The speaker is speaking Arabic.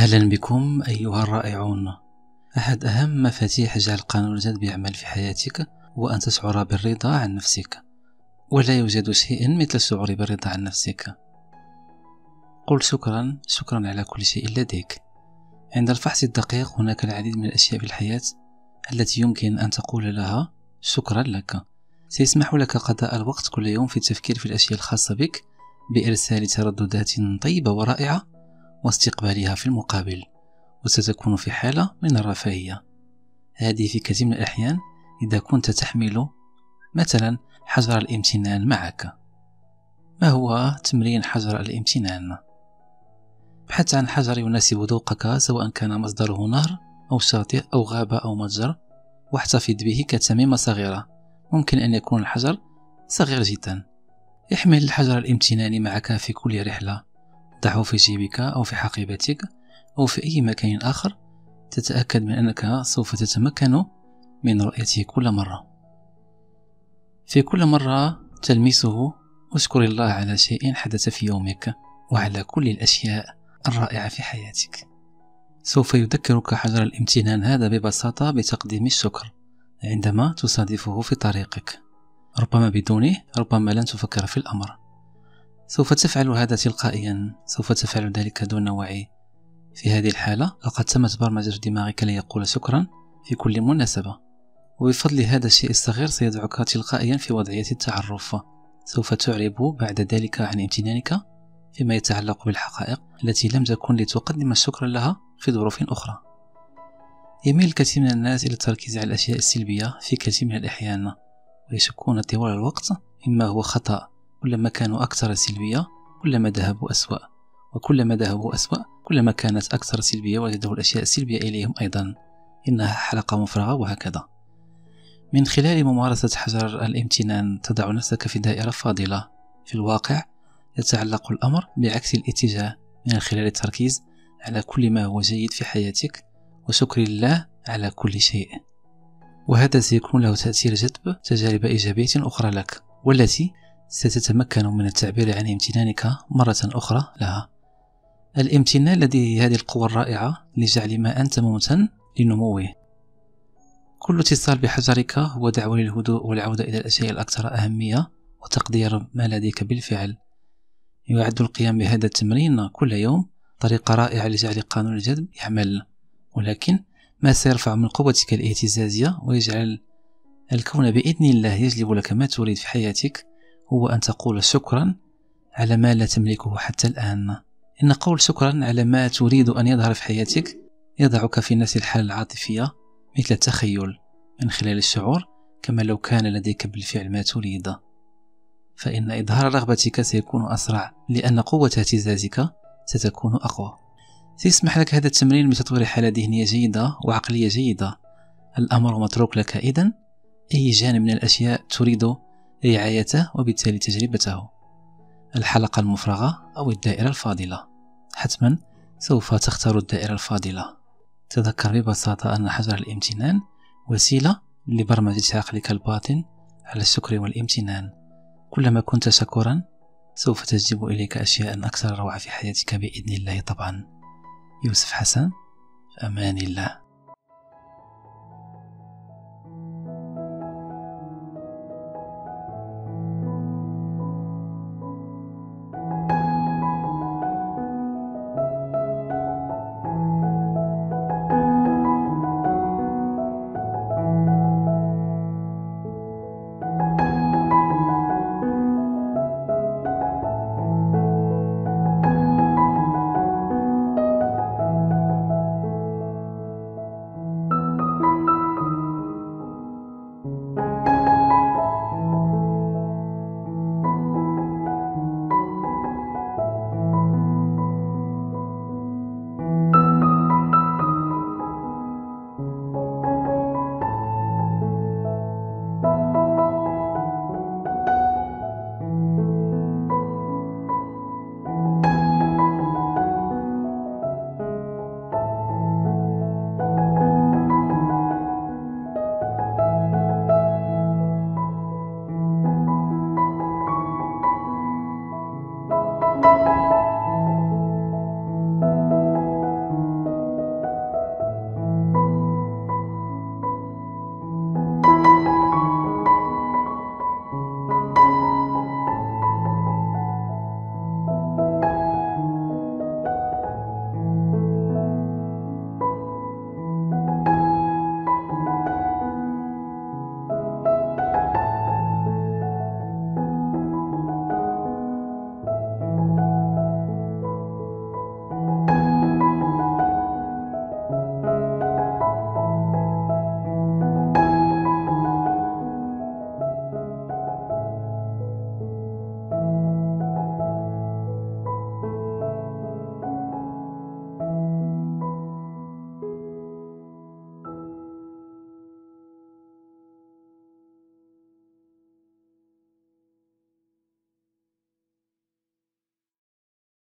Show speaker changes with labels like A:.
A: أهلا بكم أيها الرائعون. أحد أهم مفاتيح جعل قانون الجذب يعمل في حياتك هو أن تشعر بالرضا عن نفسك. ولا يوجد شيء مثل الشعور بالرضا عن نفسك. قل شكرا شكرا على كل شيء لديك. عند الفحص الدقيق هناك العديد من الأشياء في الحياة التي يمكن أن تقول لها شكرا لك. سيسمح لك قضاء الوقت كل يوم في التفكير في الأشياء الخاصة بك بإرسال ترددات طيبة ورائعة. واستقبالها في المقابل وستكون في حالة من الرفاهية. هذه في كثير من الأحيان إذا كنت تحمل مثلا حجر الامتنان معك. ما هو تمرين حجر الامتنان؟ ابحث عن حجر يناسب ذوقك سواء كان مصدره نهر أو شاطئ أو غابة أو متجر واحتفظ به كتميمة صغيرة. ممكن أن يكون الحجر صغير جدا. احمل الحجر الامتنان معك في كل رحلة. ضعه في جيبك أو في حقيبتك أو في أي مكان آخر تتأكد من أنك سوف تتمكن من رؤيته كل مرة. في كل مرة تلمسه اشكر الله على شيء حدث في يومك وعلى كل الأشياء الرائعة في حياتك. سوف يذكرك حجر الامتنان هذا ببساطة بتقديم الشكر عندما تصادفه في طريقك. ربما بدونه ربما لن تفكر في الأمر. سوف تفعل هذا تلقائيا. سوف تفعل ذلك دون وعي. في هذه الحالة لقد تمت برمجة دماغك ليقول شكرا في كل مناسبة. وبفضل هذا الشيء الصغير سيدعك تلقائيا في وضعية التعرف. سوف تعرب بعد ذلك عن امتنانك فيما يتعلق بالحقائق التي لم تكن لتقدم الشكر لها في ظروف أخرى. يميل الكثير من الناس إلى التركيز على الأشياء السلبية في كثير من الأحيان ويشكون طوال الوقت مما هو خطأ كلما كانوا أكثر سلبية كلما ذهبوا أسوأ. وكلما ذهبوا أسوأ كلما كانت أكثر سلبية وجدوا الأشياء السلبية إليهم أيضا. إنها حلقة مفرغة وهكذا. من خلال ممارسة حجر الامتنان تضع نفسك في دائرة فاضلة. في الواقع يتعلق الأمر بعكس الاتجاه من خلال التركيز على كل ما هو جيد في حياتك وشكر الله على كل شيء. وهذا سيكون له تأثير جذب تجارب إيجابية أخرى لك والتي ستتمكن من التعبير عن امتنانك مرة أخرى لها. الامتنان لديه هذه القوة الرائعة لجعل ما أنت ممتن لنموه. كل اتصال بحجرك هو دعوة للهدوء والعودة إلى الأشياء الأكثر أهمية وتقدير ما لديك بالفعل. يعد القيام بهذا التمرين كل يوم طريقة رائعة لجعل قانون الجذب يعمل. ولكن ما سيرفع من قوتك الاهتزازية ويجعل الكون بإذن الله يجلب لك ما تريد في حياتك هو أن تقول شكرا على ما لا تملكه حتى الآن. إن قول شكرا على ما تريد أن يظهر في حياتك يضعك في نفس الحالة العاطفية مثل التخيل من خلال الشعور كما لو كان لديك بالفعل ما تريد. فإن إظهار رغبتك سيكون أسرع لأن قوة اهتزازك ستكون أقوى. سيسمح لك هذا التمرين بتطوير حالة ذهنية جيدة وعقلية جيدة. الأمر متروك لك إذن. أي جانب من الأشياء تريد رعايته وبالتالي تجربته. الحلقة المفرغة أو الدائرة الفاضلة. حتما سوف تختار الدائرة الفاضلة. تذكر ببساطة أن حجر الامتنان وسيلة لبرمجة عقلك الباطن على الشكر والامتنان. كلما كنت شكورا سوف تجلب إليك أشياء أكثر روعة في حياتك بإذن الله طبعا. يوسف حسن في أمان الله.